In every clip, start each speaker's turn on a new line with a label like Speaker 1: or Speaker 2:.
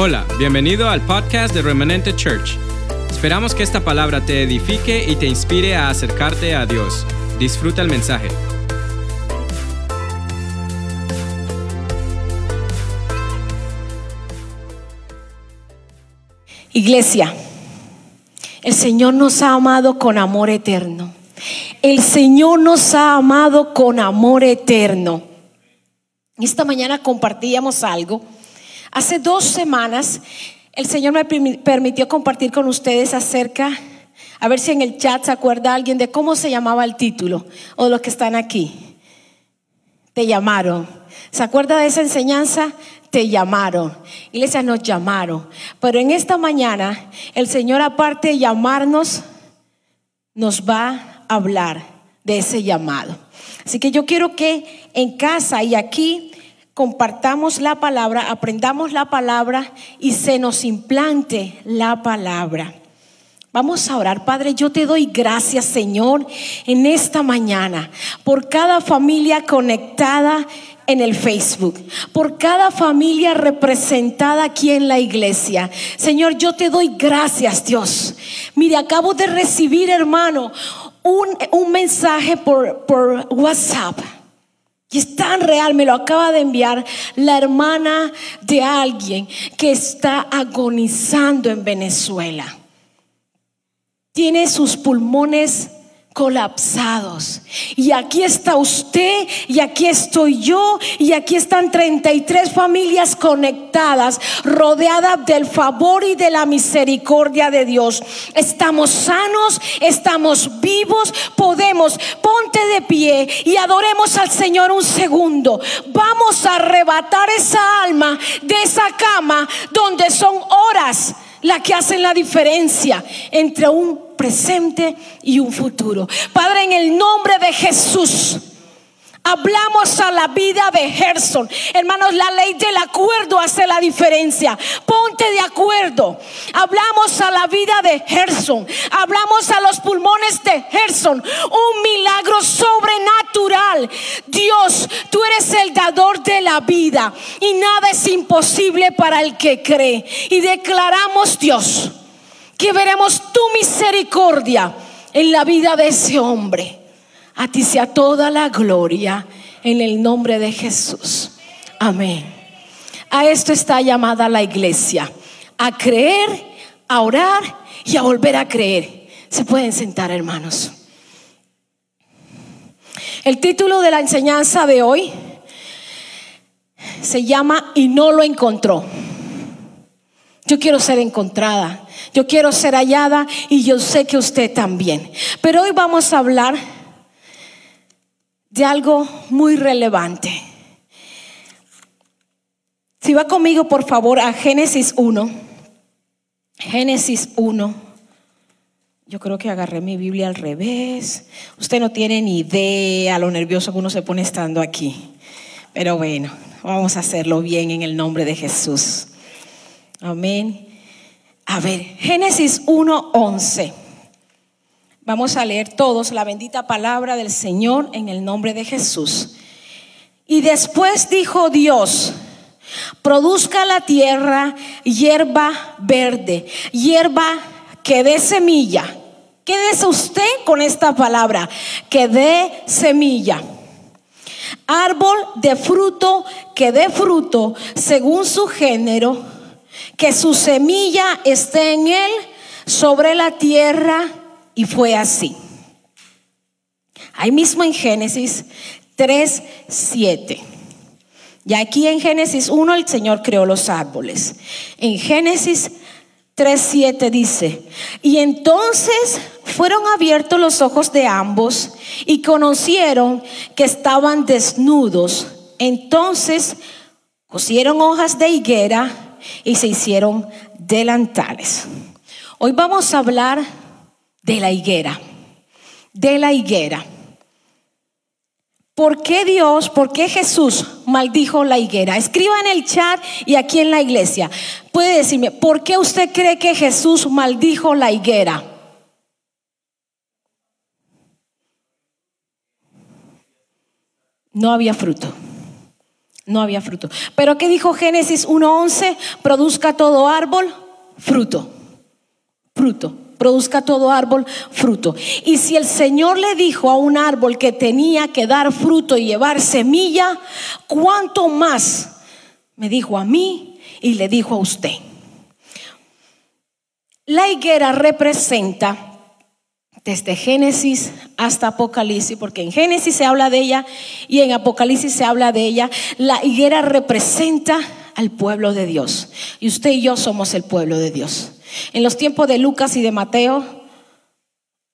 Speaker 1: Hola, bienvenido al podcast de Remanente Church. Esperamos que esta palabra te edifique y te inspire a acercarte a Dios. Disfruta el mensaje.
Speaker 2: Iglesia, el Señor nos ha amado con amor eterno. El Señor nos ha amado con amor eterno. Esta mañana compartíamos algo. Hace dos semanas el Señor me permitió compartir con ustedes acerca, a ver si en el chat se acuerda alguien de cómo se llamaba el título o los que están aquí. Te llamaron. ¿Se acuerda de esa enseñanza? Te llamaron. Iglesia, nos llamaron. Pero en esta mañana el Señor aparte de llamarnos, nos va a hablar de ese llamado. Así que yo quiero que en casa y aquí compartamos la palabra, aprendamos la palabra y se nos implante la palabra. Vamos a orar, Padre, yo te doy gracias, Señor, en esta mañana por cada familia conectada en el Facebook, por cada familia representada aquí en la iglesia. Señor, yo te doy gracias, Dios. Mire, acabo de recibir, hermano, un, mensaje por, por WhatsApp. Y es tan real, me lo acaba de enviar la hermana de alguien que está agonizando en Venezuela. Tiene sus pulmones colapsados. Y aquí está usted, y aquí estoy yo, y aquí están 33 familias conectadas, rodeadas del favor y de la misericordia de Dios. Estamos sanos, estamos vivos, podemos, ponte de pie y adoremos al Señor un segundo. Vamos a arrebatar esa alma de esa cama donde son horas la que hacen la diferencia entre un presente y un futuro. Padre, en el nombre de Jesús. Hablamos a la vida de Gerson. Hermanos, la ley del acuerdo hace la diferencia. Ponte de acuerdo. Hablamos a la vida de Gerson. Hablamos a los pulmones de Gerson. Un milagro sobrenatural. Dios, tú eres el dador de la vida. Y nada es imposible para el que cree. Y declaramos, Dios, que veremos tu misericordia en la vida de ese hombre. A ti sea toda la gloria en el nombre de Jesús. Amén. A esto está llamada la iglesia. A creer, a orar y a volver a creer. Se pueden sentar, hermanos. El título de la enseñanza de hoy se llama Y no lo encontró. Yo quiero ser encontrada, yo quiero ser hallada y yo sé que usted también. Pero hoy vamos a hablar de algo muy relevante. Si va conmigo, por favor, a Génesis 1. Génesis 1. Yo creo que agarré mi Biblia al revés. Usted no tiene ni idea lo nervioso que uno se pone estando aquí. Pero bueno, vamos a hacerlo bien en el nombre de Jesús. Amén. A ver, Génesis 1:11. Vamos a leer todos la bendita palabra del Señor en el nombre de Jesús. Y después dijo Dios, produzca la tierra hierba verde, hierba que dé semilla. Quédese usted con esta palabra, que dé semilla. Árbol de fruto que dé fruto según su género, que su semilla esté en él sobre la tierra y fue así. Ahí mismo en Génesis 3, 7. Y aquí en Génesis 1 el Señor creó los árboles. En Génesis 3, 7 dice, y entonces fueron abiertos los ojos de ambos y conocieron que estaban desnudos. Entonces cosieron hojas de higuera y se hicieron delantales. Hoy vamos a hablar de la higuera, de la higuera. ¿Por qué Dios, por qué Jesús maldijo la higuera? Escriba en el chat y aquí en la iglesia. Puede decirme, ¿por qué usted cree que Jesús maldijo la higuera? No había fruto. No había fruto. Pero ¿qué dijo Génesis 1.11? Produzca todo árbol fruto. Fruto. Produzca todo árbol fruto. Y si el Señor le dijo a un árbol que tenía que dar fruto y llevar semilla, ¿cuánto más me dijo a mí y le dijo a usted? La higuera representa desde Génesis hasta Apocalipsis, porque en Génesis se habla de ella y en Apocalipsis se habla de ella, la higuera representa al pueblo de Dios. Y usted y yo somos el pueblo de Dios. En los tiempos de Lucas y de Mateo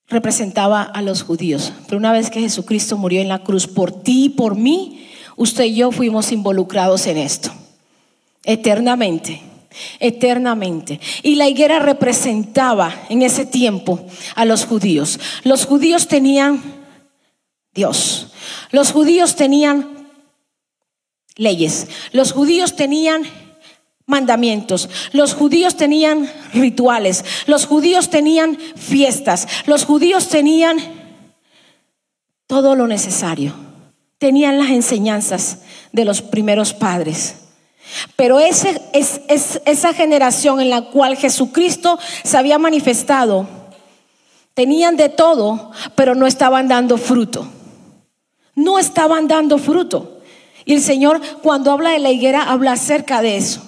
Speaker 2: representaba a los judíos, pero una vez que Jesucristo murió en la cruz por ti y por mí, usted y yo fuimos involucrados en esto, eternamente eternamente. Y la higuera representaba en ese tiempo a los judíos. Los judíos tenían Dios. Los judíos tenían leyes. Los judíos tenían mandamientos. Los judíos tenían rituales. Los judíos tenían fiestas. Los judíos tenían todo lo necesario. Tenían las enseñanzas de los primeros padres. Pero esa generación en la cual Jesucristo se había manifestado, tenían de todo, pero no estaban dando fruto. No estaban dando fruto. Y el Señor cuando habla de la higuera habla acerca de eso.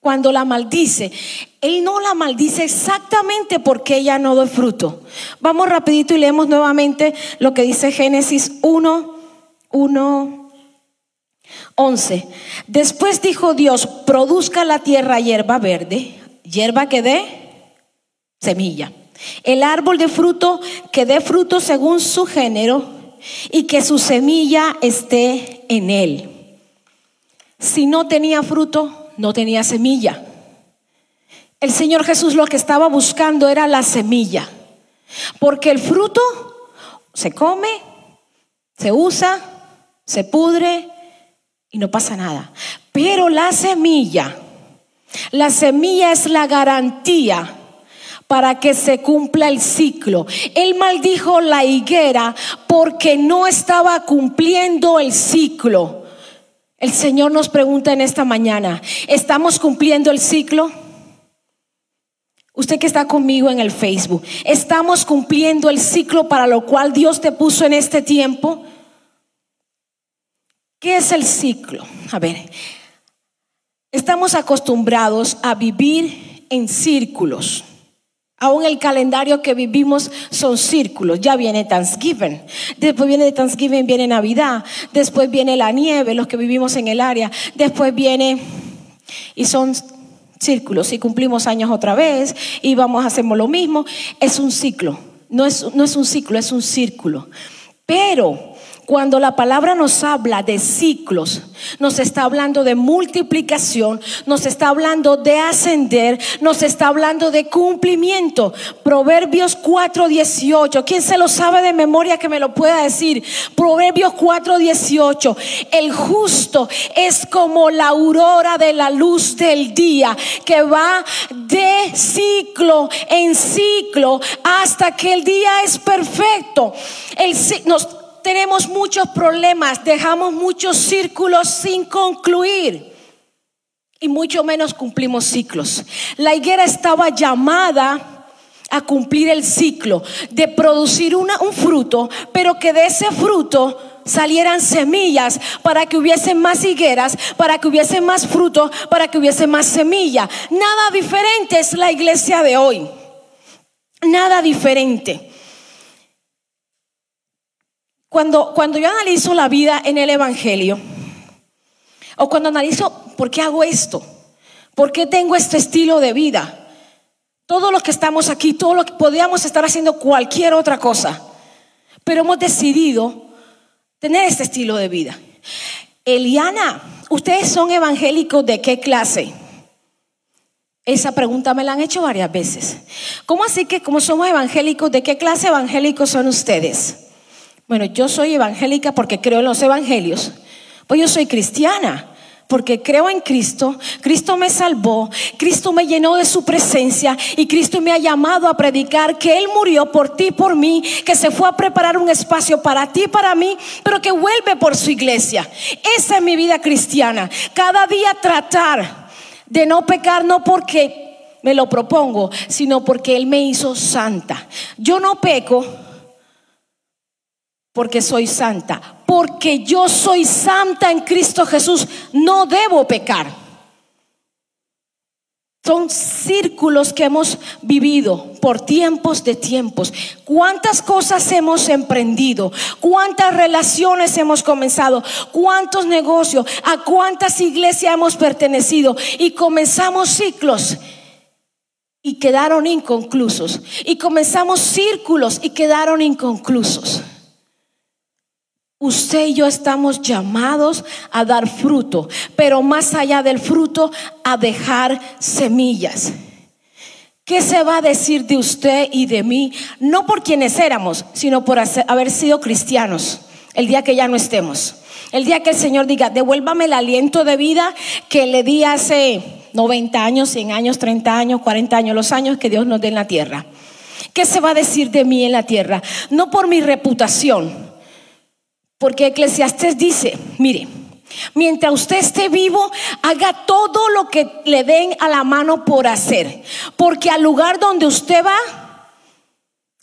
Speaker 2: Cuando la maldice, Él no la maldice exactamente porque ella no da fruto. Vamos rapidito y leemos nuevamente lo que dice Génesis 1, 1, 11. Después dijo Dios, produzca la tierra hierba verde, hierba que dé semilla. El árbol de fruto que dé fruto según su género y que su semilla esté en él. Si no tenía fruto, no tenía semilla. El Señor Jesús lo que estaba buscando era la semilla. Porque el fruto se come, se usa, se pudre, y no pasa nada. Pero la semilla, la semilla es la garantía para que se cumpla el ciclo. Él maldijo la higuera porque no estaba cumpliendo el ciclo. El Señor nos pregunta en esta mañana, ¿estamos cumpliendo el ciclo? Usted que está conmigo en el Facebook, ¿estamos cumpliendo el ciclo para lo cual Dios te puso en este tiempo? ¿Qué es el ciclo? A ver, estamos acostumbrados a vivir en círculos. Aún el calendario que vivimos son círculos. Ya viene Thanksgiving, después viene Thanksgiving, viene Navidad, después viene la nieve, los que vivimos en el área, después viene y son círculos y cumplimos años otra vez y vamos a hacer lo mismo. Es un ciclo, no es, no es un ciclo, es un círculo. Pero cuando la palabra nos habla de ciclos, nos está hablando de multiplicación, nos está hablando de ascender, nos está hablando de cumplimiento. Proverbios 4:18. ¿Quién se lo sabe de memoria que me lo pueda decir? Proverbios 4:18. El justo es como la aurora de la luz del día que va de ciclo en ciclo hasta que el día es perfecto. El, nos, tenemos muchos problemas, dejamos muchos círculos sin concluir y mucho menos cumplimos ciclos. La higuera estaba llamada a cumplir el ciclo de producir un fruto, pero que de ese fruto salieran semillas para que hubiese más higueras, para que hubiese más fruto, para que hubiese más semilla. Nada diferente es la iglesia de hoy. Nada diferente. Cuando, cuando yo analizo la vida en el Evangelio, o cuando analizo por qué hago esto, por qué tengo este estilo de vida, todos los que estamos aquí, todos los que podíamos estar haciendo cualquier otra cosa, pero hemos decidido tener este estilo de vida. Eliana, ¿ustedes son evangélicos de qué clase? Esa pregunta me la han hecho varias veces. ¿Cómo así que como somos evangélicos, de qué clase evangélicos son ustedes? Bueno, yo soy evangélica porque creo en los evangelios. Pues yo soy cristiana. porque creo en Cristo, Cristo me salvó, Cristo me llenó de su presencia y Cristo me ha llamado a predicar que Él murió por ti, por mí, que se fue a preparar un espacio para ti, para mí, pero que vuelve por su iglesia. Esa es mi vida cristiana. Cada día tratar de no pecar, no porque me lo propongo, sino porque Él me hizo santa. Yo no peco porque soy santa. Porque yo soy santa en Cristo Jesús, no debo pecar. Son círculos que hemos vivido por tiempos de tiempos. ¿Cuántas cosas hemos emprendido? ¿Cuántas relaciones hemos comenzado? ¿Cuántos negocios? ¿A cuántas iglesias hemos pertenecido? Y comenzamos ciclos y quedaron inconclusos. Y comenzamos círculos y quedaron inconclusos. Usted y yo estamos llamados a dar fruto, pero más allá del fruto, a dejar semillas. ¿Qué se va a decir de usted y de mí? No por quienes éramos, sino por haber sido cristianos el día que ya no estemos. El día que el Señor diga, devuélvame el aliento de vida que le di hace 90 años, 100 años, 30 años, 40 años, los años que Dios nos dé en la tierra. ¿Qué se va a decir de mí en la tierra? No por mi reputación, porque Eclesiastes dice, mire, mientras usted esté vivo, haga todo lo que le den a la mano por hacer. Porque al lugar donde usted va,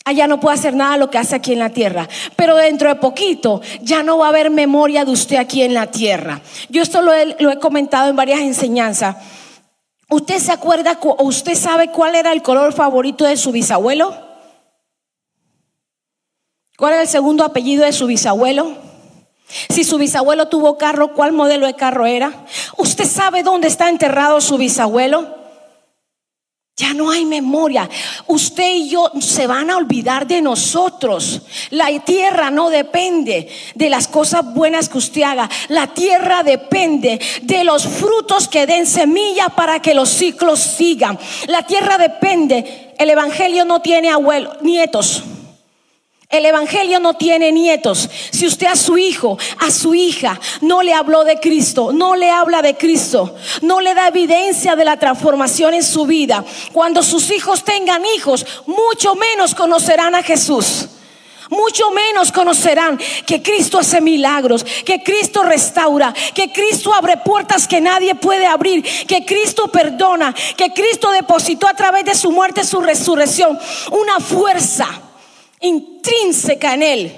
Speaker 2: allá no puede hacer nada lo que hace aquí en la tierra. Pero dentro de poquito ya no va a haber memoria de usted aquí en la tierra. Yo esto lo he, lo he comentado en varias enseñanzas. ¿Usted se acuerda o usted sabe cuál era el color favorito de su bisabuelo? ¿Cuál era el segundo apellido de su bisabuelo? Si su bisabuelo tuvo carro, ¿cuál modelo de carro era? ¿Usted sabe dónde está enterrado su bisabuelo? Ya no hay memoria. Usted y yo se van a olvidar de nosotros. La tierra no depende de las cosas buenas que usted haga. La tierra depende de los frutos que den semilla para que los ciclos sigan. La tierra depende. El evangelio no tiene abuelos, nietos. El Evangelio no tiene nietos. Si usted a su hijo, a su hija, no le habló de Cristo, no le habla de Cristo, no le da evidencia de la transformación en su vida, cuando sus hijos tengan hijos, mucho menos conocerán a Jesús. Mucho menos conocerán que Cristo hace milagros, que Cristo restaura, que Cristo abre puertas que nadie puede abrir, que Cristo perdona, que Cristo depositó a través de su muerte, su resurrección, una fuerza intrínseca en Él,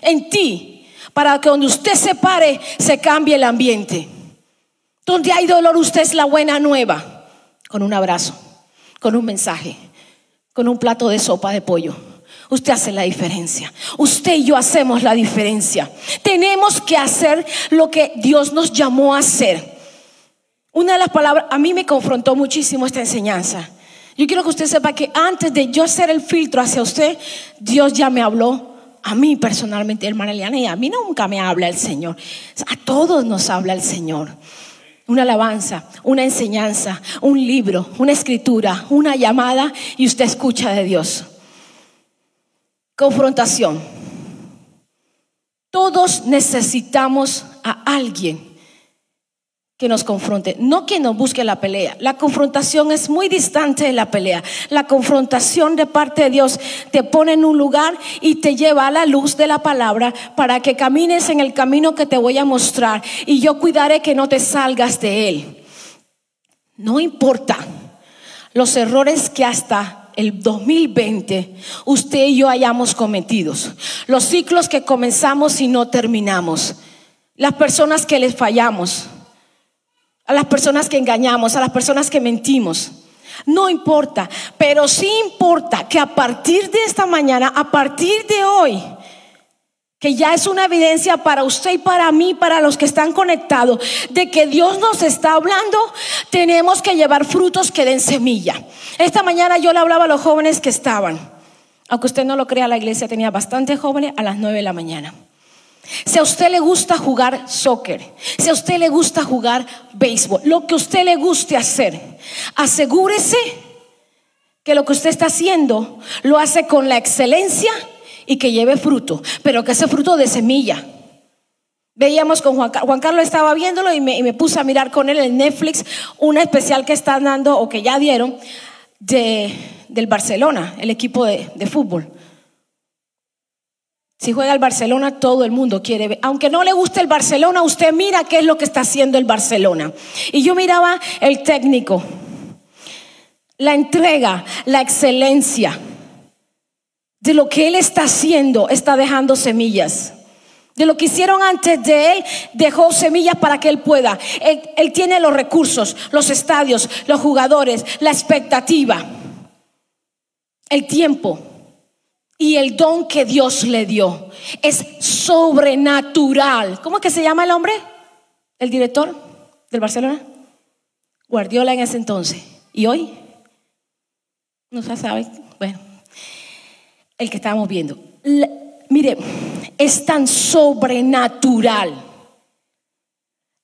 Speaker 2: en ti, para que donde usted se pare se cambie el ambiente. Donde hay dolor, usted es la buena nueva, con un abrazo, con un mensaje, con un plato de sopa de pollo. Usted hace la diferencia. Usted y yo hacemos la diferencia. Tenemos que hacer lo que Dios nos llamó a hacer. Una de las palabras, a mí me confrontó muchísimo esta enseñanza. Yo quiero que usted sepa que antes de yo hacer el filtro hacia usted, Dios ya me habló a mí personalmente, hermana Eliana, y a mí nunca me habla el Señor. A todos nos habla el Señor. Una alabanza, una enseñanza, un libro, una escritura, una llamada y usted escucha de Dios. Confrontación. Todos necesitamos a alguien que nos confronte, no que nos busque la pelea. La confrontación es muy distante de la pelea. La confrontación de parte de Dios te pone en un lugar y te lleva a la luz de la palabra para que camines en el camino que te voy a mostrar y yo cuidaré que no te salgas de él. No importa los errores que hasta el 2020 usted y yo hayamos cometidos, los ciclos que comenzamos y no terminamos, las personas que les fallamos a las personas que engañamos, a las personas que mentimos. No importa, pero sí importa que a partir de esta mañana, a partir de hoy, que ya es una evidencia para usted y para mí, para los que están conectados, de que Dios nos está hablando, tenemos que llevar frutos que den semilla. Esta mañana yo le hablaba a los jóvenes que estaban, aunque usted no lo crea, la iglesia tenía bastantes jóvenes a las 9 de la mañana. Si a usted le gusta jugar soccer, si a usted le gusta jugar béisbol, lo que usted le guste hacer, asegúrese que lo que usted está haciendo lo hace con la excelencia y que lleve fruto, pero que ese fruto de semilla. Veíamos con Juan, Juan Carlos, estaba viéndolo y me, y me, puse a mirar con él en Netflix una especial que están dando o que ya dieron de, del Barcelona, el equipo de, de fútbol. Si juega el Barcelona, todo el mundo quiere ver. Aunque no le guste el Barcelona, usted mira qué es lo que está haciendo el Barcelona. Y yo miraba el técnico, la entrega, la excelencia de lo que él está haciendo, está dejando semillas. De lo que hicieron antes de él, dejó semillas para que él pueda. Él, él, tiene los recursos, los estadios, los jugadores, la expectativa, el tiempo y el don que Dios le dio. Es sobrenatural. ¿Cómo es que se llama el hombre? El director del Barcelona. Guardiola en ese entonces. ¿Y hoy? No se sabe. Bueno, el que estábamos viendo. Mire, es tan sobrenatural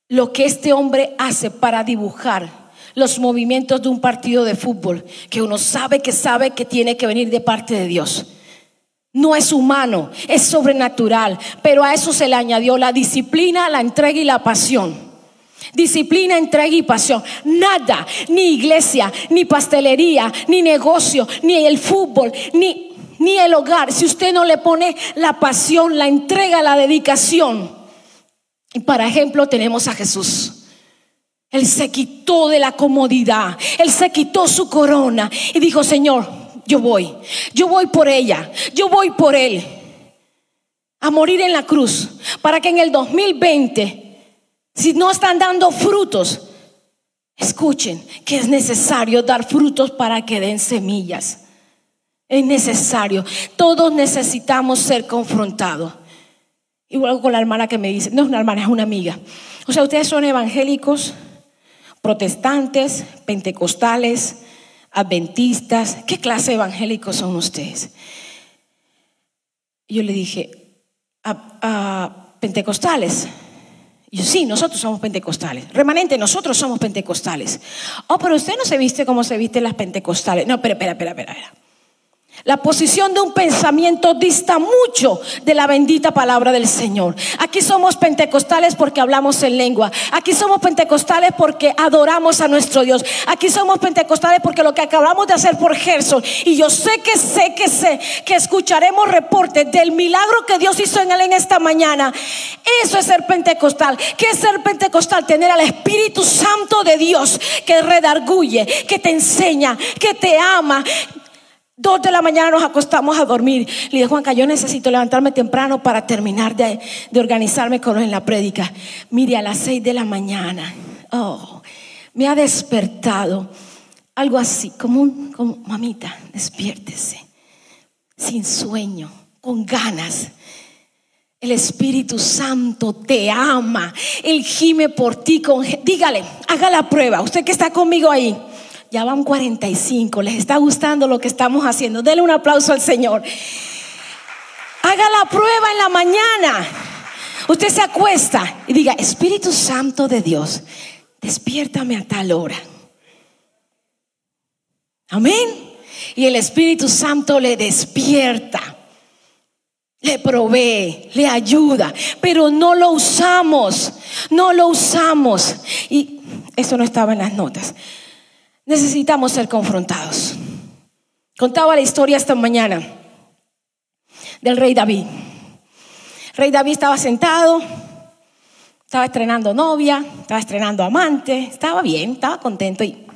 Speaker 2: lo que este hombre hace para dibujar los movimientos de un partido de fútbol, que uno sabe que sabe que tiene que venir de parte de Dios. No es humano, es sobrenatural, pero a eso se le añadió la disciplina, la entrega y la pasión. Disciplina, entrega y pasión. Nada, ni iglesia, ni pastelería, ni negocio, ni el fútbol, ni, ni el hogar, si usted no le pone la pasión, la entrega, la dedicación. Y para ejemplo tenemos a Jesús. Él se quitó de la comodidad, él se quitó su corona y dijo, Señor, yo voy, yo voy por ella, yo voy por él a morir en la cruz para que en el 2020, si no están dando frutos, escuchen que es necesario dar frutos para que den semillas. Es necesario. Todos necesitamos ser confrontados. Igual con la hermana que me dice, no es una hermana, es una amiga. O sea, ustedes son evangélicos, protestantes, pentecostales, adventistas, ¿qué clase de evangélicos son ustedes? yo le dije, a, pentecostales. Yo, sí, nosotros somos pentecostales. Remanente, nosotros somos pentecostales. Oh, pero usted no se viste como se visten las pentecostales. No, espera, espera, espera, espera. La posición de un pensamiento dista mucho de la bendita palabra del Señor. Aquí somos pentecostales porque hablamos en lengua. Aquí somos pentecostales porque adoramos a nuestro Dios. Aquí somos pentecostales porque lo que acabamos de hacer por Gerson. Y yo sé que sé que sé que escucharemos reportes del milagro que Dios hizo en él en esta mañana. Eso es ser pentecostal. ¿Qué es ser pentecostal? Tener al Espíritu Santo de Dios que redarguye, que te enseña, que te ama Dos de la mañana nos acostamos a dormir. Le dije, Juanca, yo necesito levantarme temprano para terminar de, de organizarme con en la prédica. Mire, a las seis de la mañana, oh, me ha despertado algo así, como un, como, mamita, despiértese, sin sueño, con ganas. El Espíritu Santo te ama. Él gime por ti. Dígale, haga la prueba. Usted que está conmigo ahí. Ya van 45. ¿Les está gustando lo que estamos haciendo? Denle un aplauso al Señor. Haga la prueba en la mañana. Usted se acuesta y diga, Espíritu Santo de Dios, despiértame a tal hora. Amén. Y el Espíritu Santo le despierta, le provee, le ayuda, pero no lo usamos, no lo usamos. Y eso no estaba en las notas necesitamos ser confrontados. Contaba la historia esta mañana del rey David. rey David estaba sentado, estaba estrenando novia, estaba estrenando amante, estaba bien, estaba contento y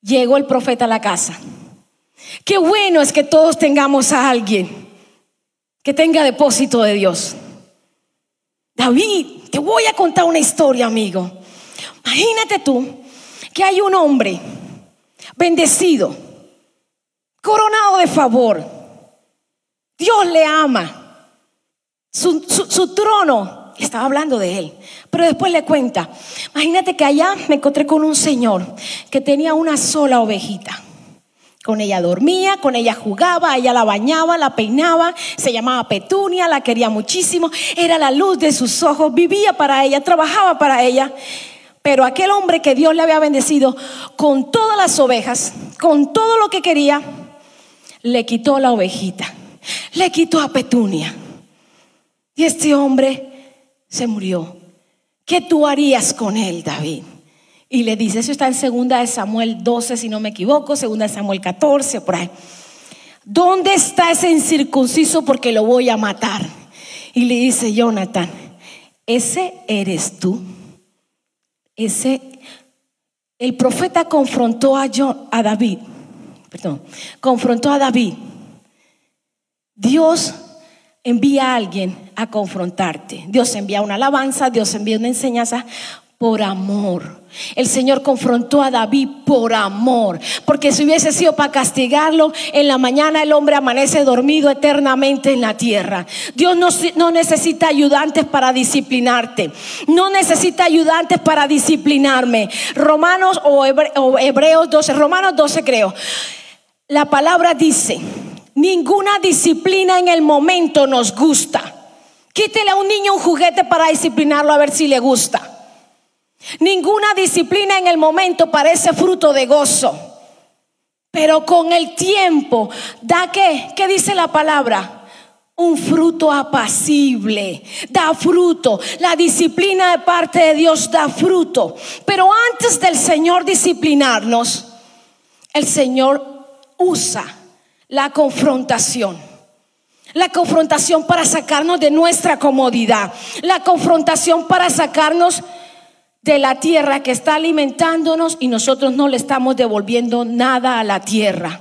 Speaker 2: llegó el profeta a la casa. Qué bueno es que todos tengamos a alguien que tenga depósito de Dios. David, te voy a contar una historia, amigo. Imagínate tú que hay un hombre bendecido, coronado de favor. Dios le ama. Su, trono, estaba hablando de él, pero después le cuenta, imagínate que allá me encontré con un señor que tenía una sola ovejita. Con ella dormía, con ella jugaba, ella la bañaba, la peinaba, se llamaba Petunia, la quería muchísimo, era la luz de sus ojos, vivía para ella, trabajaba para ella. Pero aquel hombre que Dios le había bendecido con todas las ovejas, con todo lo que quería, le quitó la ovejita, le quitó a Petunia. Y este hombre se murió. ¿Qué tú harías con él, David? Y le dice, eso está en segunda de Samuel 12, si no me equivoco, segunda de Samuel 14, por ahí. ¿Dónde está ese incircunciso? Porque lo voy a matar. Y le dice Jonathan, ese eres tú. Ese, el profeta confrontó a, a David, perdón, confrontó a David. Dios envía a alguien a confrontarte. Dios envía una alabanza, Dios envía una enseñanza por amor. El Señor confrontó a David por amor, porque si hubiese sido para castigarlo, en la mañana el hombre amanece dormido eternamente en la tierra. Dios no, necesita ayudantes para disciplinarte, no necesita ayudantes para disciplinarme. Romanos o, Hebreos 12, Romanos 12 creo. La palabra dice, ninguna disciplina en el momento nos gusta. Quítele a un niño un juguete para disciplinarlo a ver si le gusta. Ninguna disciplina en el momento parece fruto de gozo, pero con el tiempo da qué? ¿Qué dice la palabra? Un fruto apacible, da fruto. La disciplina de parte de Dios da fruto. Pero antes del Señor disciplinarnos, el Señor usa la confrontación. La confrontación para sacarnos de nuestra comodidad. La confrontación para sacarnos de la tierra que está alimentándonos y nosotros no le estamos devolviendo nada a la tierra.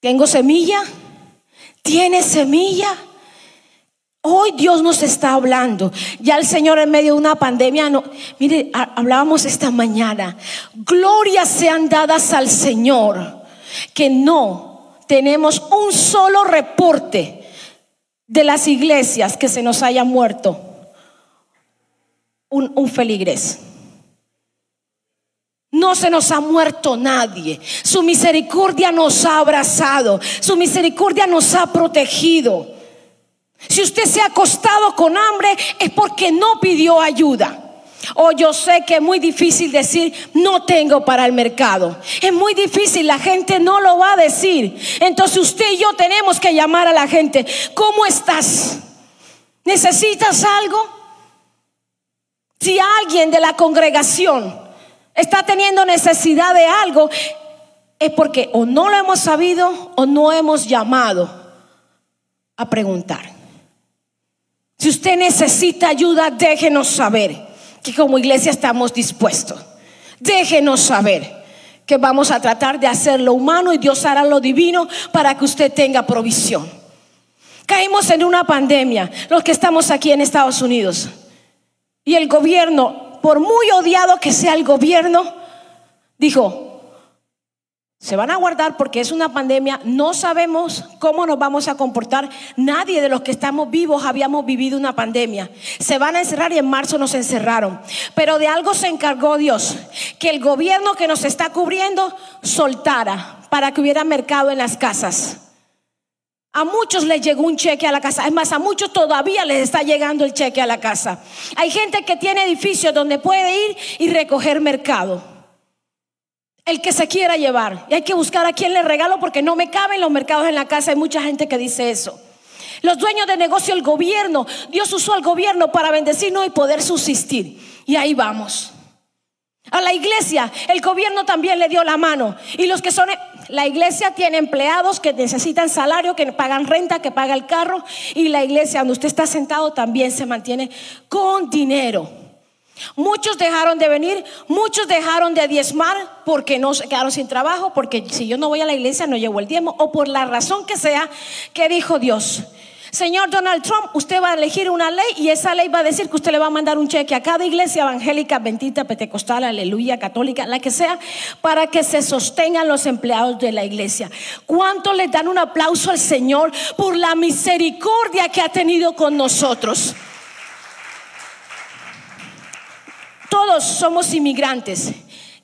Speaker 2: ¿Tengo semilla? ¿Tiene semilla? Hoy Dios nos está hablando. Ya el Señor en medio de una pandemia, no, mire, hablábamos esta mañana. Glorias sean dadas al Señor que no tenemos un solo reporte de las iglesias que se nos haya muerto un, feligrés. No se nos ha muerto nadie. Su misericordia nos ha abrazado. Su misericordia nos ha protegido. Si usted se ha acostado con hambre es porque no pidió ayuda. O yo sé que es muy difícil decir, no tengo para el mercado. Es muy difícil, la gente no lo va a decir. Entonces usted y yo tenemos que llamar a la gente, ¿cómo estás? ¿Necesitas algo? Si alguien de la congregación está teniendo necesidad de algo, es porque o no lo hemos sabido o no hemos llamado a preguntar. Si usted necesita ayuda, déjenos saber que como iglesia estamos dispuestos. Déjenos saber que vamos a tratar de hacer lo humano y Dios hará lo divino para que usted tenga provisión. Caímos en una pandemia, los que estamos aquí en Estados Unidos. Y el gobierno, por muy odiado que sea el gobierno, dijo, se van a guardar porque es una pandemia, no sabemos cómo nos vamos a comportar. Nadie de los que estamos vivos habíamos vivido una pandemia. Se van a encerrar y en marzo nos encerraron. Pero de algo se encargó Dios, que el gobierno que nos está cubriendo soltara para que hubiera mercado en las casas. A muchos les llegó un cheque a la casa. Es más, a muchos todavía les está llegando el cheque a la casa. Hay gente que tiene edificios donde puede ir y recoger mercado. El que se quiera llevar. Y hay que buscar a quien le regalo porque no me caben los mercados en la casa. Hay mucha gente que dice eso. Los dueños de negocio, el gobierno. Dios usó al gobierno para bendecirnos y poder subsistir. Y ahí vamos. A la iglesia, el gobierno también le dio la mano. Y los que son la iglesia tiene empleados que necesitan salario, que pagan renta, que paga el carro. Y la iglesia donde usted está sentado también se mantiene con dinero. Muchos dejaron de venir, muchos dejaron de diezmar porque no se quedaron sin trabajo, porque si yo no voy a la iglesia no llevo el diezmo, o por la razón que sea, que dijo Dios. Señor Donald Trump, usted va a elegir una ley y esa ley va a decir que usted le va a mandar un cheque a cada iglesia evangélica, bendita, pentecostal, aleluya, católica, la que sea, para que se sostengan los empleados de la iglesia. ¿Cuánto le dan un aplauso al Señor por la misericordia que ha tenido con nosotros? Todos somos inmigrantes.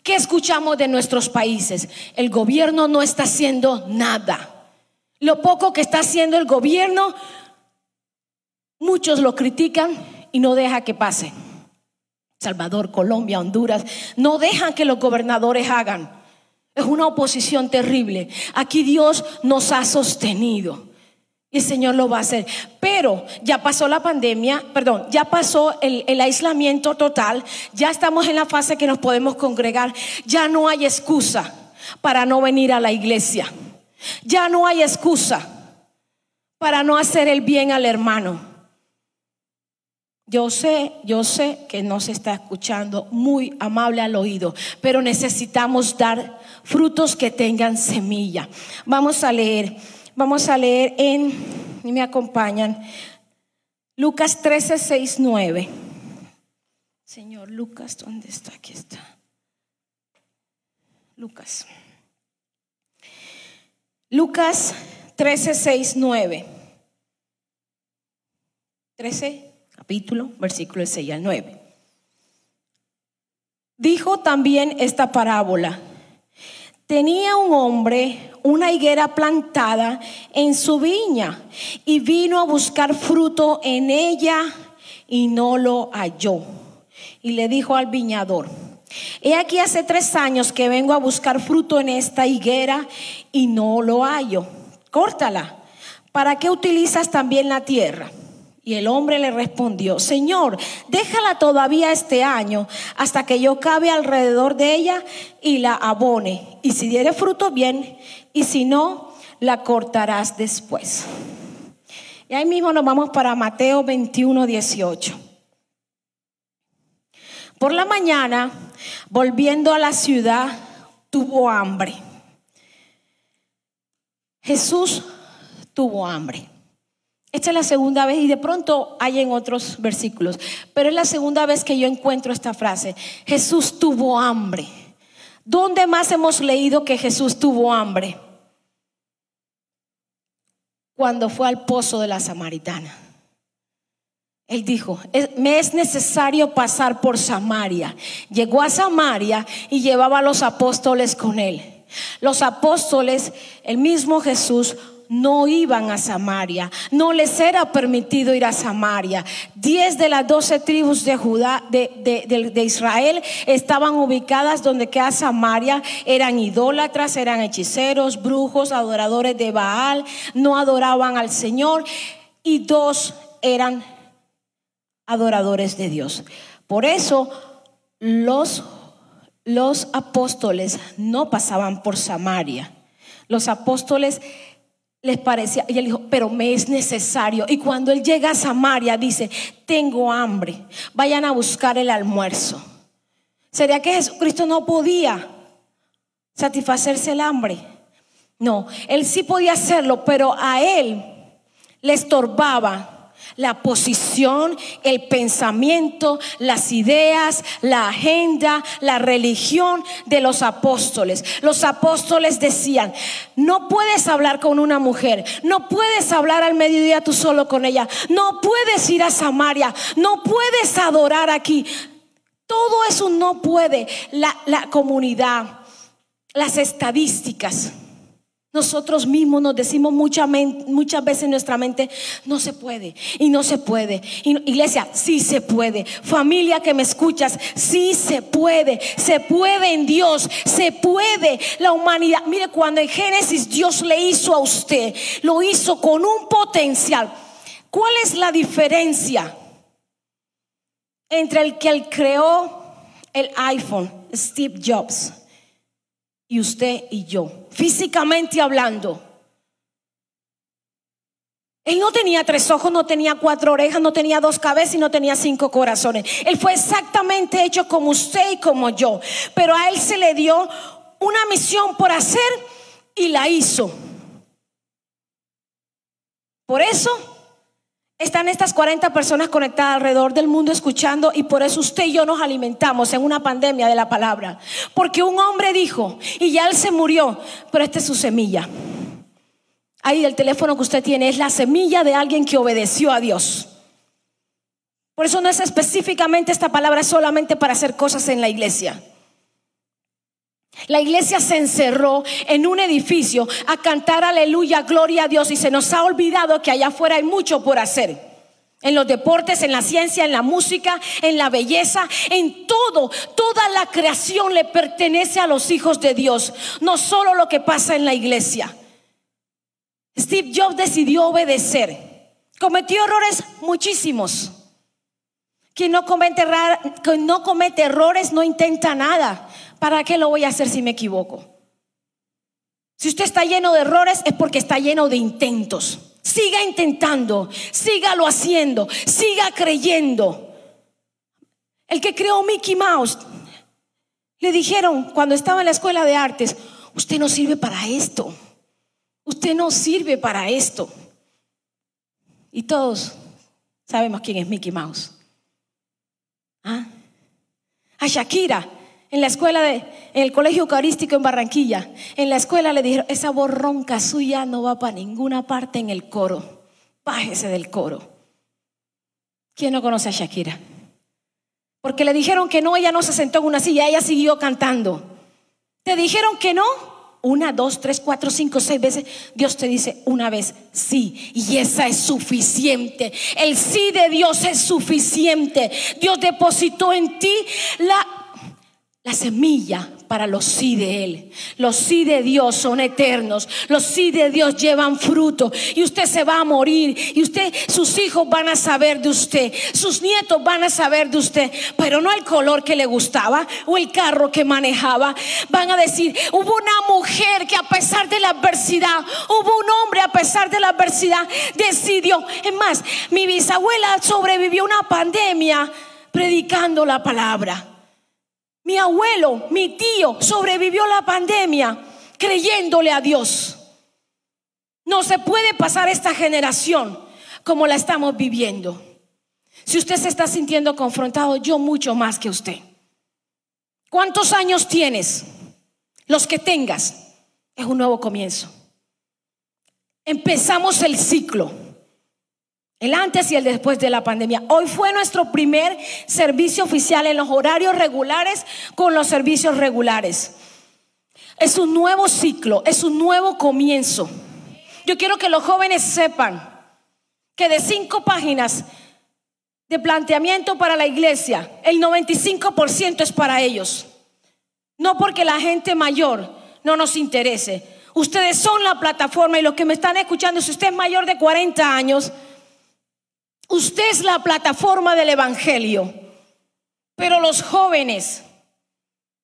Speaker 2: ¿Qué escuchamos de nuestros países? El gobierno no está haciendo nada. Lo poco que está haciendo el gobierno Muchos lo critican y no deja que pase. Salvador, Colombia, Honduras, no dejan que los gobernadores hagan. Es una oposición terrible. Aquí Dios nos ha sostenido. Y el Señor lo va a hacer. Pero ya pasó la pandemia, perdón, ya pasó el, el, aislamiento total, ya estamos en la fase que nos podemos congregar, ya no hay excusa para no venir a la iglesia, ya no hay excusa para no hacer el bien al hermano. Yo sé, yo sé que no se está escuchando muy amable al oído, pero necesitamos dar frutos que tengan semilla. Vamos a leer, vamos a leer en, y me acompañan, Lucas 13, 6, 9. Señor Lucas, ¿dónde está? Aquí está. Lucas. Lucas 13, 6, 9. 13 capítulo, versículo 6 al 9. Dijo también esta parábola. Tenía un hombre una higuera plantada en su viña y vino a buscar fruto en ella y no lo halló. Y le dijo al viñador, he aquí hace tres años que vengo a buscar fruto en esta higuera y no lo hallo. Córtala. ¿Para qué utilizas también la tierra? Y el hombre le respondió, Señor, déjala todavía este año hasta que yo cabe alrededor de ella y la abone. Y si diere fruto, bien, y si no, la cortarás después. Y ahí mismo nos vamos para Mateo 21, 18. Por la mañana, volviendo a la ciudad, tuvo hambre. Jesús tuvo hambre. Esta es la segunda vez y de pronto hay en otros versículos, pero es la segunda vez que yo encuentro esta frase. Jesús tuvo hambre. ¿Dónde más hemos leído que Jesús tuvo hambre? Cuando fue al pozo de la samaritana. Él dijo, me es necesario pasar por Samaria. Llegó a Samaria y llevaba a los apóstoles con él. Los apóstoles, el mismo Jesús, no iban a Samaria, no les era permitido ir a Samaria. Diez de las doce tribus de Judá, de, Israel, estaban ubicadas donde queda Samaria, eran idólatras, eran hechiceros, brujos, adoradores de Baal, no adoraban al Señor y dos eran adoradores de Dios. Por eso los, los apóstoles no pasaban por Samaria. Los apóstoles les parecía, y él dijo, pero me es necesario. Y cuando él llega a Samaria, dice, tengo hambre, vayan a buscar el almuerzo. ¿Sería que Jesucristo no podía satisfacerse el hambre? No, él sí podía hacerlo, pero a él le estorbaba la posición, el pensamiento, las ideas, la agenda, la religión de los apóstoles. Los apóstoles decían, no puedes hablar con una mujer, no puedes hablar al mediodía tú solo con ella, no puedes ir a Samaria, no puedes adorar aquí. Todo eso no puede. La, la comunidad, las estadísticas nosotros mismos nos decimos muchas, muchas veces en nuestra mente, no se puede y no se puede. iglesia, sí se puede. Familia que me escuchas, sí se puede. Se puede en Dios, se puede. La humanidad, mire, cuando en Génesis Dios le hizo a usted, lo hizo con un potencial. ¿Cuál es la diferencia entre el que él creó el iPhone, Steve Jobs? Y usted y yo, físicamente hablando. Él no tenía tres ojos, no tenía cuatro orejas, no tenía dos cabezas y no tenía cinco corazones. Él fue exactamente hecho como usted y como yo. Pero a él se le dio una misión por hacer y la hizo. Por eso están estas 40 personas conectadas alrededor del mundo escuchando y por eso usted y yo nos alimentamos en una pandemia de la palabra. Porque un hombre dijo, y ya él se murió, pero esta es su semilla. Ahí el teléfono que usted tiene es la semilla de alguien que obedeció a Dios. Por eso no es específicamente esta palabra solamente para hacer cosas en la iglesia. La iglesia se encerró en un edificio a cantar aleluya, gloria a Dios y se nos ha olvidado que allá afuera hay mucho por hacer. En los deportes, en la ciencia, en la música, en la belleza, en todo, toda la creación le pertenece a los hijos de Dios, no solo lo que pasa en la iglesia. Steve Jobs decidió obedecer. Cometió errores muchísimos. Quien no comete, quien no comete errores no intenta nada. ¿Para qué lo voy a hacer si me equivoco? Si usted está lleno de errores es porque está lleno de intentos. Siga intentando, sígalo haciendo, siga creyendo. El que creó Mickey Mouse, le dijeron cuando estaba en la escuela de artes, usted no sirve para esto, usted no sirve para esto. Y todos sabemos quién es Mickey Mouse. ¿Ah? A Shakira, en la escuela de, en el colegio eucarístico en Barranquilla, en la escuela le dijeron, esa borronca suya no va para ninguna parte en el coro, bájese del coro. ¿Quién no conoce a Shakira? Porque le dijeron que no, ella no se sentó en una silla, ella siguió cantando. Te dijeron que no, una, dos, tres, cuatro, cinco, seis veces. Dios te dice una vez sí, y esa es suficiente. El sí de Dios es suficiente. Dios depositó en ti la, la semilla para los sí de Él. Los sí de Dios son eternos. Los sí de Dios llevan fruto. Y usted se va a morir. Y usted, sus hijos van a saber de usted. Sus nietos van a saber de usted. Pero no el color que le gustaba o el carro que manejaba. Van a decir, hubo una mujer que a pesar de la adversidad, hubo un hombre a pesar de la adversidad, decidió. Es más, mi bisabuela sobrevivió una pandemia predicando la palabra. Mi abuelo, mi tío sobrevivió la pandemia creyéndole a Dios. No se puede pasar esta generación como la estamos viviendo. Si usted se está sintiendo confrontado, yo mucho más que usted. ¿Cuántos años tienes? Los que tengas. Es un nuevo comienzo. Empezamos el ciclo. El antes y el después de la pandemia. Hoy fue nuestro primer servicio oficial en los horarios regulares con los servicios regulares. Es un nuevo ciclo, es un nuevo comienzo. Yo quiero que los jóvenes sepan que de cinco páginas de planteamiento para la iglesia, el 95% es para ellos. No porque la gente mayor no nos interese. Ustedes son la plataforma y los que me están escuchando, si usted es mayor de 40 años, Usted es la plataforma del Evangelio, pero los jóvenes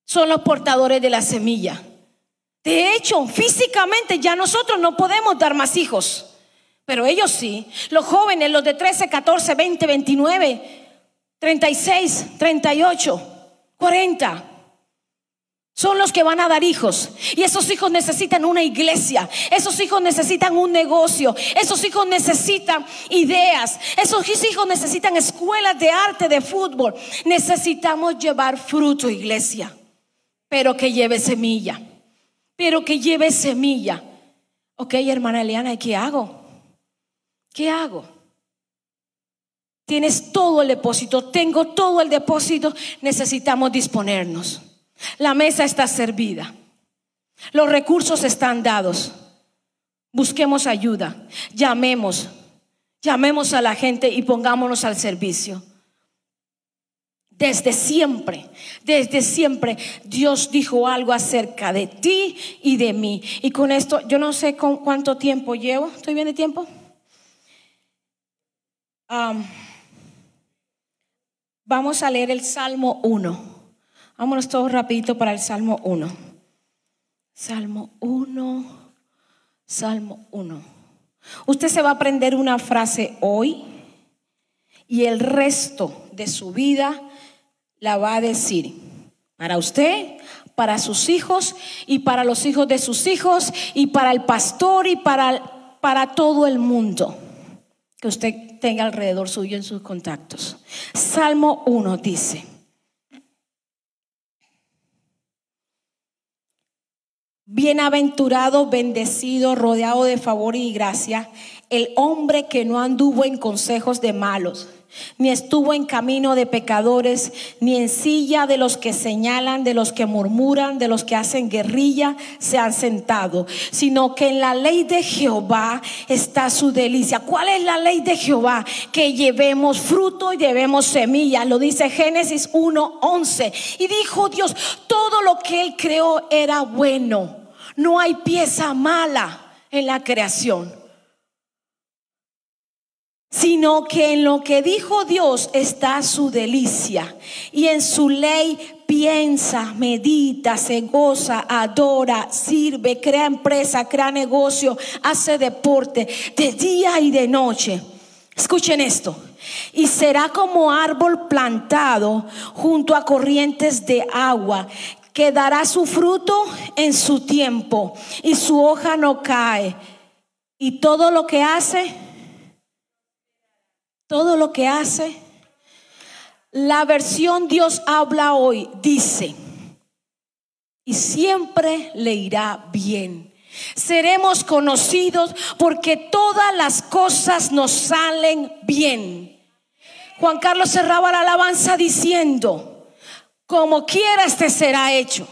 Speaker 2: son los portadores de la semilla. De hecho, físicamente ya nosotros no podemos dar más hijos, pero ellos sí. Los jóvenes, los de 13, 14, 20, 29, 36, 38, 40 son los que van a dar hijos. Y esos hijos necesitan una iglesia. Esos hijos necesitan un negocio. Esos hijos necesitan ideas. Esos hijos necesitan escuelas de arte, de fútbol. Necesitamos llevar fruto, iglesia. Pero que lleve semilla. Pero que lleve semilla. Ok, hermana Eliana, ¿qué hago? ¿Qué hago? Tienes todo el depósito, tengo todo el depósito, necesitamos disponernos. La mesa está servida. Los recursos están dados. Busquemos ayuda. Llamemos. Llamemos a la gente y pongámonos al servicio. Desde siempre, desde siempre, Dios dijo algo acerca de ti y de mí. Y con esto, yo no sé con cuánto tiempo llevo. ¿Estoy bien de tiempo? vamos a leer el Salmo 1. Vámonos todos rapidito para el Salmo 1. Salmo 1, Salmo 1. Usted se va a aprender una frase hoy y el resto de su vida la va a decir para usted, para sus hijos y para los hijos de sus hijos y para el pastor y para, para todo el mundo que usted tenga alrededor suyo en sus contactos. Salmo 1 dice. Bienaventurado, bendecido, rodeado de favor y gracia, el hombre que no anduvo en consejos de malos, ni estuvo en camino de pecadores, ni en silla de los que señalan, de los que murmuran, de los que hacen guerrilla, se han sentado, sino que en la ley de Jehová está su delicia. ¿Cuál es la ley de Jehová? Que llevemos fruto y llevemos semilla. Lo dice Génesis 1:11. Y dijo Dios, todo lo que él creó era bueno. No hay pieza mala en la creación. Sino que en lo que dijo Dios está su delicia, y en su ley piensa, medita, se goza, adora, sirve, crea empresa, crea negocio, hace deporte de día y de noche. Escuchen esto. Y será como árbol plantado junto a corrientes de agua, que dará su fruto en su tiempo, y su hoja no cae. Y todo lo que hace todo lo que hace. La versión Dios habla hoy dice, y siempre le irá bien. Seremos conocidos porque todas las cosas nos salen bien. Juan Carlos cerraba la alabanza diciendo, como quieras te será hecho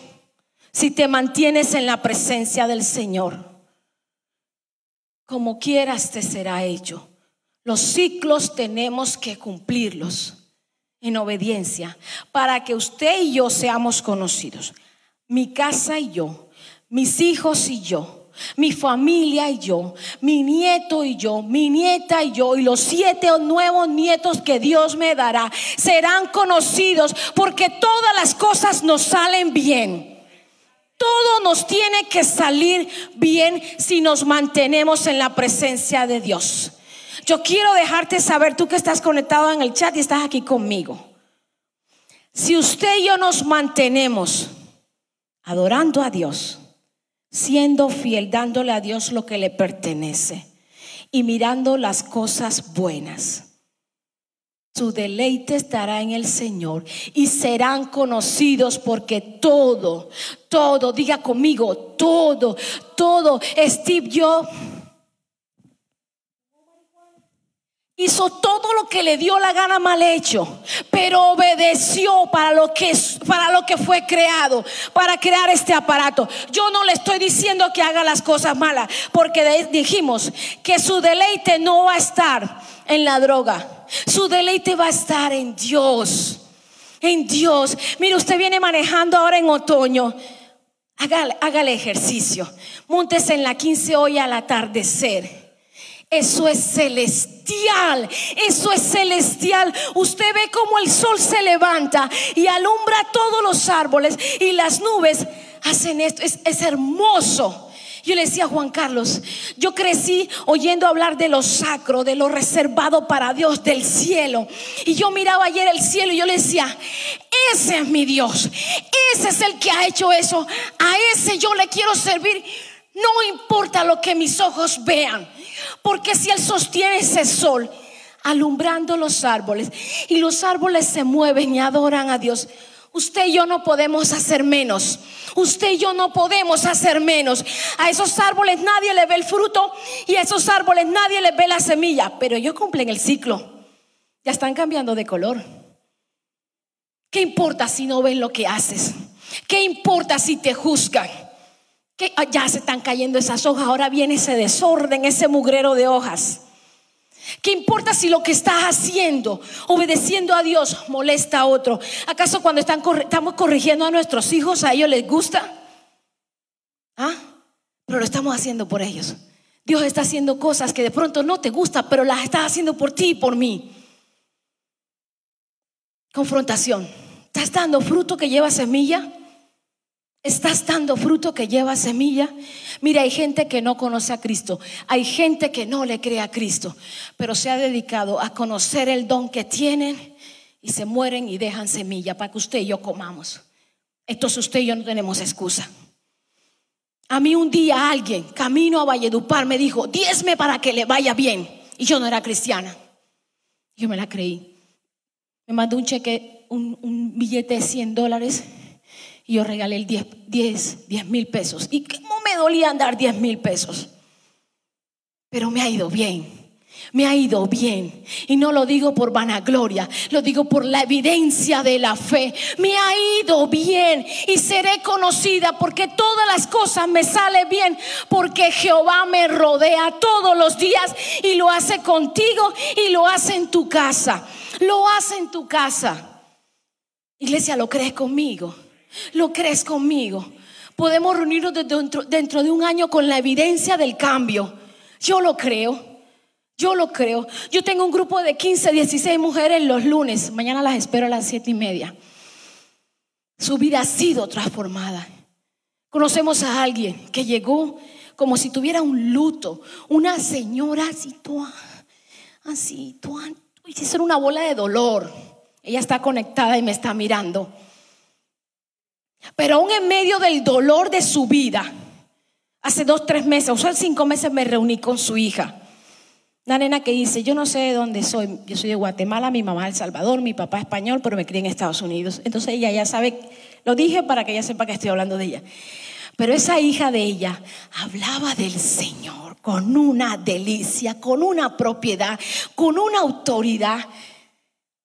Speaker 2: si te mantienes en la presencia del Señor. Como quieras te será hecho. Los ciclos tenemos que cumplirlos en obediencia para que usted y yo seamos conocidos. Mi casa y yo, mis hijos y yo, mi familia y yo, mi nieto y yo, mi nieta y yo, y los siete nuevos nietos que Dios me dará, serán conocidos porque todas las cosas nos salen bien. Todo nos tiene que salir bien si nos mantenemos en la presencia de Dios. Yo quiero dejarte saber, tú que estás conectado en el chat y estás aquí conmigo. Si usted y yo nos mantenemos adorando a Dios, siendo fiel, dándole a Dios lo que le pertenece y mirando las cosas buenas. Su deleite estará en el Señor y serán conocidos porque todo, todo, diga conmigo, todo, todo, Steve Jobs hizo todo lo que le dio la gana mal hecho, pero obedeció para lo que para lo que fue creado, para crear este aparato. Yo no le estoy diciendo que haga las cosas malas, porque dijimos que su deleite no va a estar en la droga. Su deleite va a estar en Dios. En Dios. Mire, usted viene manejando ahora en otoño. Hágale, hágale ejercicio. Múntese en la 15 hoy al atardecer. Eso es celestial, eso es celestial. Usted ve cómo el sol se levanta y alumbra todos los árboles y las nubes hacen esto. Es, es hermoso. Yo le decía a Juan Carlos, yo crecí oyendo hablar de lo sacro, de lo reservado para Dios, del cielo. Y yo miraba ayer el cielo y yo le decía, ese es mi Dios, ese es el que ha hecho eso, a ese yo le quiero servir. No importa lo que mis ojos vean. Porque si Él sostiene ese sol alumbrando los árboles y los árboles se mueven y adoran a Dios, usted y yo no podemos hacer menos. Usted y yo no podemos hacer menos. A esos árboles nadie le ve el fruto y a esos árboles nadie le ve la semilla, pero ellos cumplen el ciclo. Ya están cambiando de color. ¿Qué importa si no ven lo que haces? ¿Qué importa si te juzgan? Ah, ya se están cayendo esas hojas, ahora viene ese desorden, ese mugrero de hojas. ¿Qué importa si lo que estás haciendo, obedeciendo a Dios, molesta a otro? ¿Acaso cuando estamos corrigiendo a nuestros hijos, a ellos les gusta? ¿Ah? Pero lo estamos haciendo por ellos. Dios está haciendo cosas que de pronto no te gustan, pero las está haciendo por ti y por mí. Confrontación. ¿Estás dando fruto que lleva semilla? ¿Estás dando fruto que lleva semilla? Mira, hay gente que no conoce a Cristo, hay gente que no le cree a Cristo, pero se ha dedicado a conocer el don que tienen y se mueren y dejan semilla para que usted y yo comamos. Entonces usted y yo no tenemos excusa. A mí un día alguien, camino a Valledupar, me dijo, diezme para que le vaya bien. Y yo no era cristiana. Yo me la creí. Me mandó un cheque, un, un billete de 100 dólares y yo regalé el 10, 10, 10 mil pesos. ¿Y cómo me dolía andar 10 mil pesos? Pero me ha ido bien. Me ha ido bien. Y no lo digo por vanagloria, lo digo por la evidencia de la fe. Me ha ido bien y seré conocida porque todas las cosas me salen bien porque Jehová me rodea todos los días y lo hace contigo y lo hace en tu casa. Lo hace en tu casa. Iglesia, ¿lo crees conmigo? ¿Lo crees conmigo? Podemos reunirnos dentro, de un año con la evidencia del cambio. Yo lo creo. Yo lo creo. Yo tengo un grupo de 15, 16 mujeres los lunes. Mañana las espero a las siete y media. Su vida ha sido transformada. Conocemos a alguien que llegó como si tuviera un luto. Una señora así, toda, así, toda, ser una bola de dolor. Ella está conectada y me está mirando. Pero aún en medio del dolor de su vida, hace dos, tres meses, o sea, cinco meses me reuní con su hija. Una nena que dice, yo no sé de dónde soy, yo soy de Guatemala, mi mamá es El Salvador, mi papá es español, pero me crié en Estados Unidos. Entonces ella ya sabe, lo dije para que ella sepa que estoy hablando de ella. Pero esa hija de ella hablaba del Señor con una delicia, con una propiedad, con una autoridad.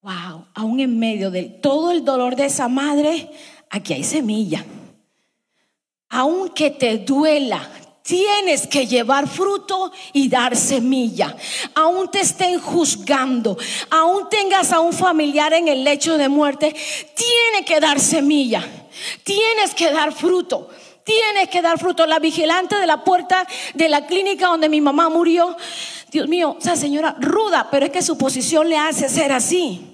Speaker 2: Wow, aún en medio de todo el dolor de esa madre, aquí hay semilla. Aunque te duela, tienes que llevar fruto y dar semilla. Aún te estén juzgando, aún tengas a un familiar en el lecho de muerte, tiene que dar semilla. Tienes que dar fruto. Tienes que dar fruto. La vigilante de la puerta de la clínica donde mi mamá murió, Dios mío, esa señora ruda, pero es que su posición le hace ser así.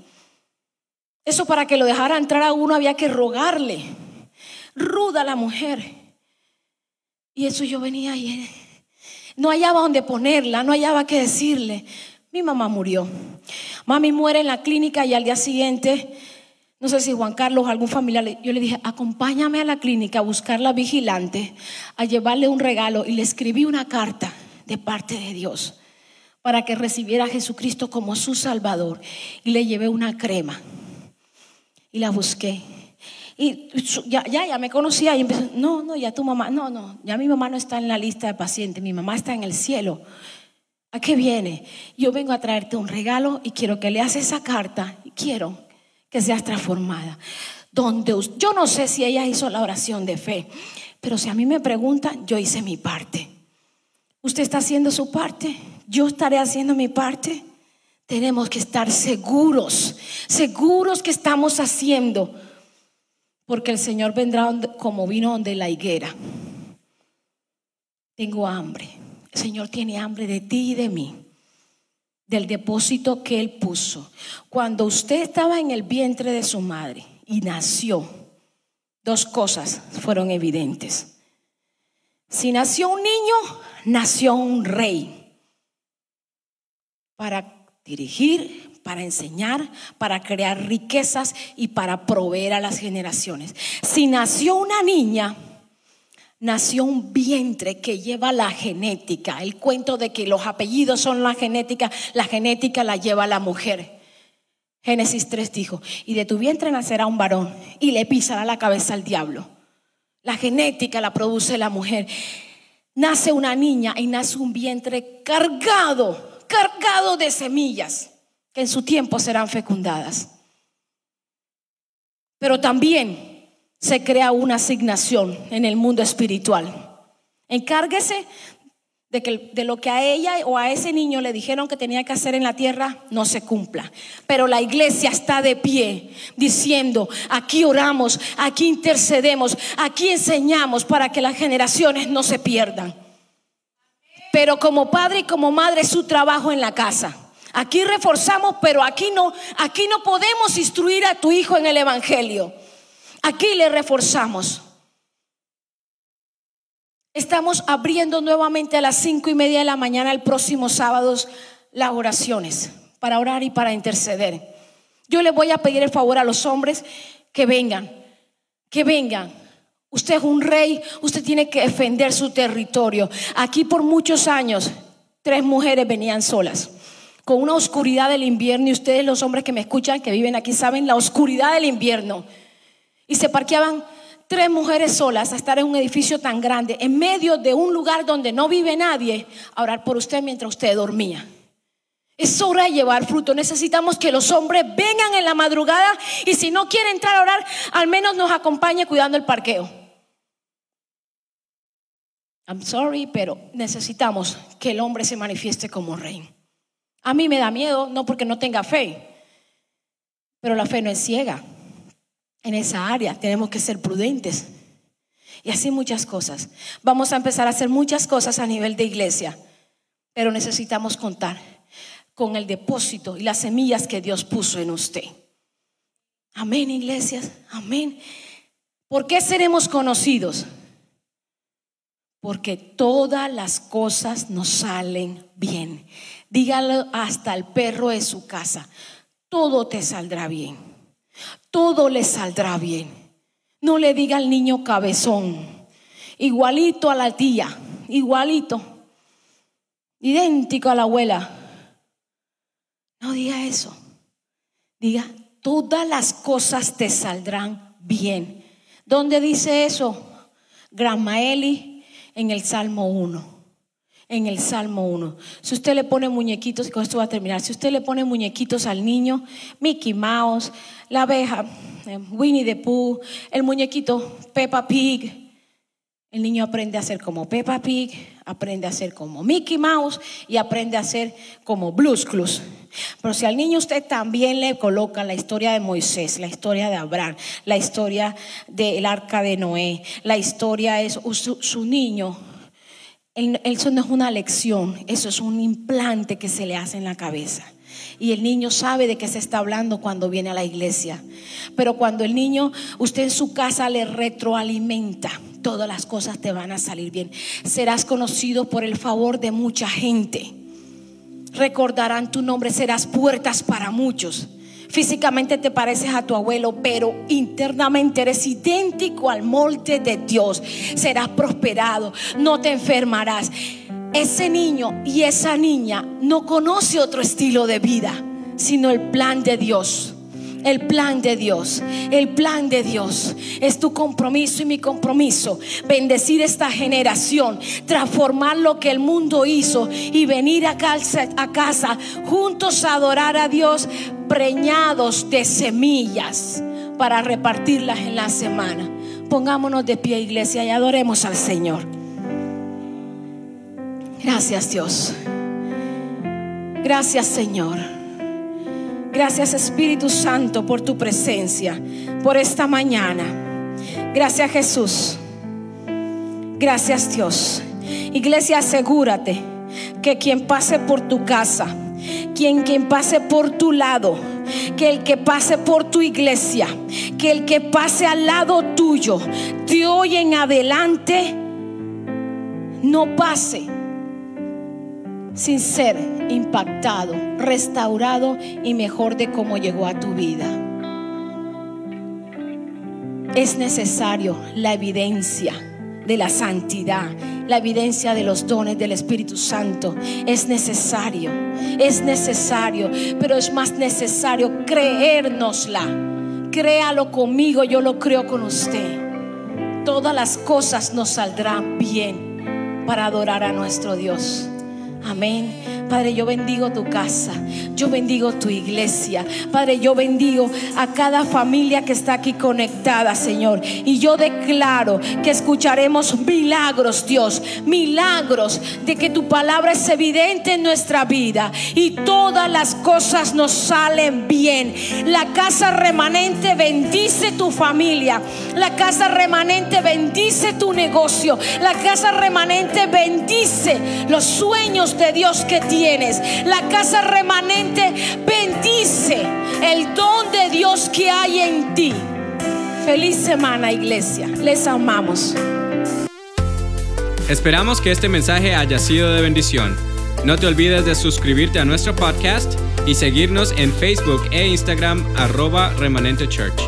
Speaker 2: Eso para que lo dejara entrar a uno había que rogarle. Ruda la mujer. Y eso yo venía y no hallaba dónde ponerla, no hallaba qué decirle. Mi mamá murió. Mami muere en la clínica y al día siguiente, no sé si Juan Carlos o algún familiar, yo le dije, acompáñame a la clínica a buscar la vigilante, a llevarle un regalo y le escribí una carta de parte de Dios para que recibiera a Jesucristo como su Salvador y le llevé una crema y la busqué. Y ya, ya, me conocía y empezó, no, no, ya tu mamá, no, no, ya mi mamá no está en la lista de pacientes, mi mamá está en el cielo. ¿A qué viene? Yo vengo a traerte un regalo y quiero que leas esa carta y quiero que seas transformada. Donde yo no sé si ella hizo la oración de fe, pero si a mí me preguntan, yo hice mi parte. ¿Usted está haciendo su parte? ¿Yo estaré haciendo mi parte? Tenemos que estar seguros, seguros que estamos haciendo, porque el Señor vendrá como vino donde la higuera. Tengo hambre. El Señor tiene hambre de ti y de mí, del depósito que Él puso. Cuando usted estaba en el vientre de su madre y nació, dos cosas fueron evidentes. Si nació un niño, nació un rey. Para dirigir, para enseñar, para crear riquezas y para proveer a las generaciones. Si nació una niña, nació un vientre que lleva la genética. El cuento de que los apellidos son la genética, la genética la lleva la mujer. Génesis 3 dijo, y de tu vientre nacerá un varón y le pisará la cabeza al diablo. La genética la produce la mujer. Nace una niña y nace un vientre cargado cargado de semillas que en su tiempo serán fecundadas. Pero también se crea una asignación en el mundo espiritual. Encárguese de que de lo que a ella o a ese niño le dijeron que tenía que hacer en la tierra no se cumpla. Pero la iglesia está de pie diciendo, aquí oramos, aquí intercedemos, aquí enseñamos para que las generaciones no se pierdan. Pero como padre y como madre su trabajo en la casa. Aquí reforzamos, pero aquí no, aquí no podemos instruir a tu hijo en el evangelio. Aquí le reforzamos. Estamos abriendo nuevamente a las cinco y media de la mañana el próximo sábado las oraciones para orar y para interceder. Yo le voy a pedir el favor a los hombres que vengan, que vengan Usted es un rey, usted tiene que defender su territorio. Aquí por muchos años, tres mujeres venían solas, con una oscuridad del invierno, y ustedes los hombres que me escuchan, que viven aquí, saben la oscuridad del invierno. Y se parqueaban tres mujeres solas a estar en un edificio tan grande, en medio de un lugar donde no vive nadie, a orar por usted mientras usted dormía. Es hora de llevar fruto. Necesitamos que los hombres vengan en la madrugada y si no quiere entrar a orar, al menos nos acompañe cuidando el parqueo. I'm sorry, pero necesitamos que el hombre se manifieste como rey. A mí me da miedo, no porque no tenga fe, pero la fe no es ciega. En esa área tenemos que ser prudentes. Y así muchas cosas. Vamos a empezar a hacer muchas cosas a nivel de iglesia, pero necesitamos contar con el depósito y las semillas que Dios puso en usted. Amén, iglesias. Amén. ¿Por qué seremos conocidos? Porque todas las cosas nos salen bien. Dígalo hasta el perro de su casa. Todo te saldrá bien. Todo le saldrá bien. No le diga al niño cabezón. Igualito a la tía. Igualito. Idéntico a la abuela. No diga eso. Diga, todas las cosas te saldrán bien. ¿Dónde dice eso? Gramaeli en el Salmo 1. En el Salmo 1. Si usted le pone muñequitos, con esto va a terminar, si usted le pone muñequitos al niño, Mickey Mouse, la abeja, eh, Winnie the Pooh, el muñequito Peppa Pig, el niño aprende a ser como Peppa Pig, aprende a ser como Mickey Mouse y aprende a ser como Blues Clues. Pero si al niño usted también le coloca la historia de Moisés, la historia de Abraham, la historia del arca de Noé, la historia es su, niño, eso no es una lección, eso es un implante que se le hace en la cabeza. Y el niño sabe de qué se está hablando cuando viene a la iglesia. Pero cuando el niño, usted en su casa le retroalimenta, todas las cosas te van a salir bien. Serás conocido por el favor de mucha gente recordarán tu nombre, serás puertas para muchos. Físicamente te pareces a tu abuelo, pero internamente eres idéntico al molde de Dios. Serás prosperado, no te enfermarás. Ese niño y esa niña no conoce otro estilo de vida, sino el plan de Dios. El plan de Dios, el plan de Dios es tu compromiso y mi compromiso. Bendecir esta generación, transformar lo que el mundo hizo y venir a casa, a casa juntos a adorar a Dios preñados de semillas para repartirlas en la semana. Pongámonos de pie, iglesia, y adoremos al Señor. Gracias, Dios. Gracias, Señor. Gracias Espíritu Santo por tu presencia, por esta mañana. Gracias Jesús. Gracias Dios. Iglesia, asegúrate que quien pase por tu casa, quien, quien pase por tu lado, que el que pase por tu iglesia, que el que pase al lado tuyo, de hoy en adelante, no pase sin ser impactado, restaurado y mejor de cómo llegó a tu vida. Es necesario la evidencia de la santidad, la evidencia de los dones del Espíritu Santo. Es necesario, es necesario, pero es más necesario creérnosla. Créalo conmigo, yo lo creo con usted. Todas las cosas nos saldrán bien para adorar a nuestro Dios. Amén. Padre, yo bendigo tu casa, yo bendigo tu iglesia. Padre, yo bendigo a cada familia que está aquí conectada, Señor. Y yo declaro que escucharemos milagros, Dios, milagros de que tu palabra es evidente en nuestra vida y todas las cosas nos salen bien. La casa remanente bendice tu familia, la casa remanente bendice tu negocio, la casa remanente bendice los sueños de Dios que tiene tienes. La casa remanente bendice el don de Dios que hay en ti. Feliz semana, iglesia. Les amamos.
Speaker 1: Esperamos que este mensaje haya sido de bendición. No te olvides de suscribirte a nuestro podcast y seguirnos en Facebook e Instagram arroba remanente church.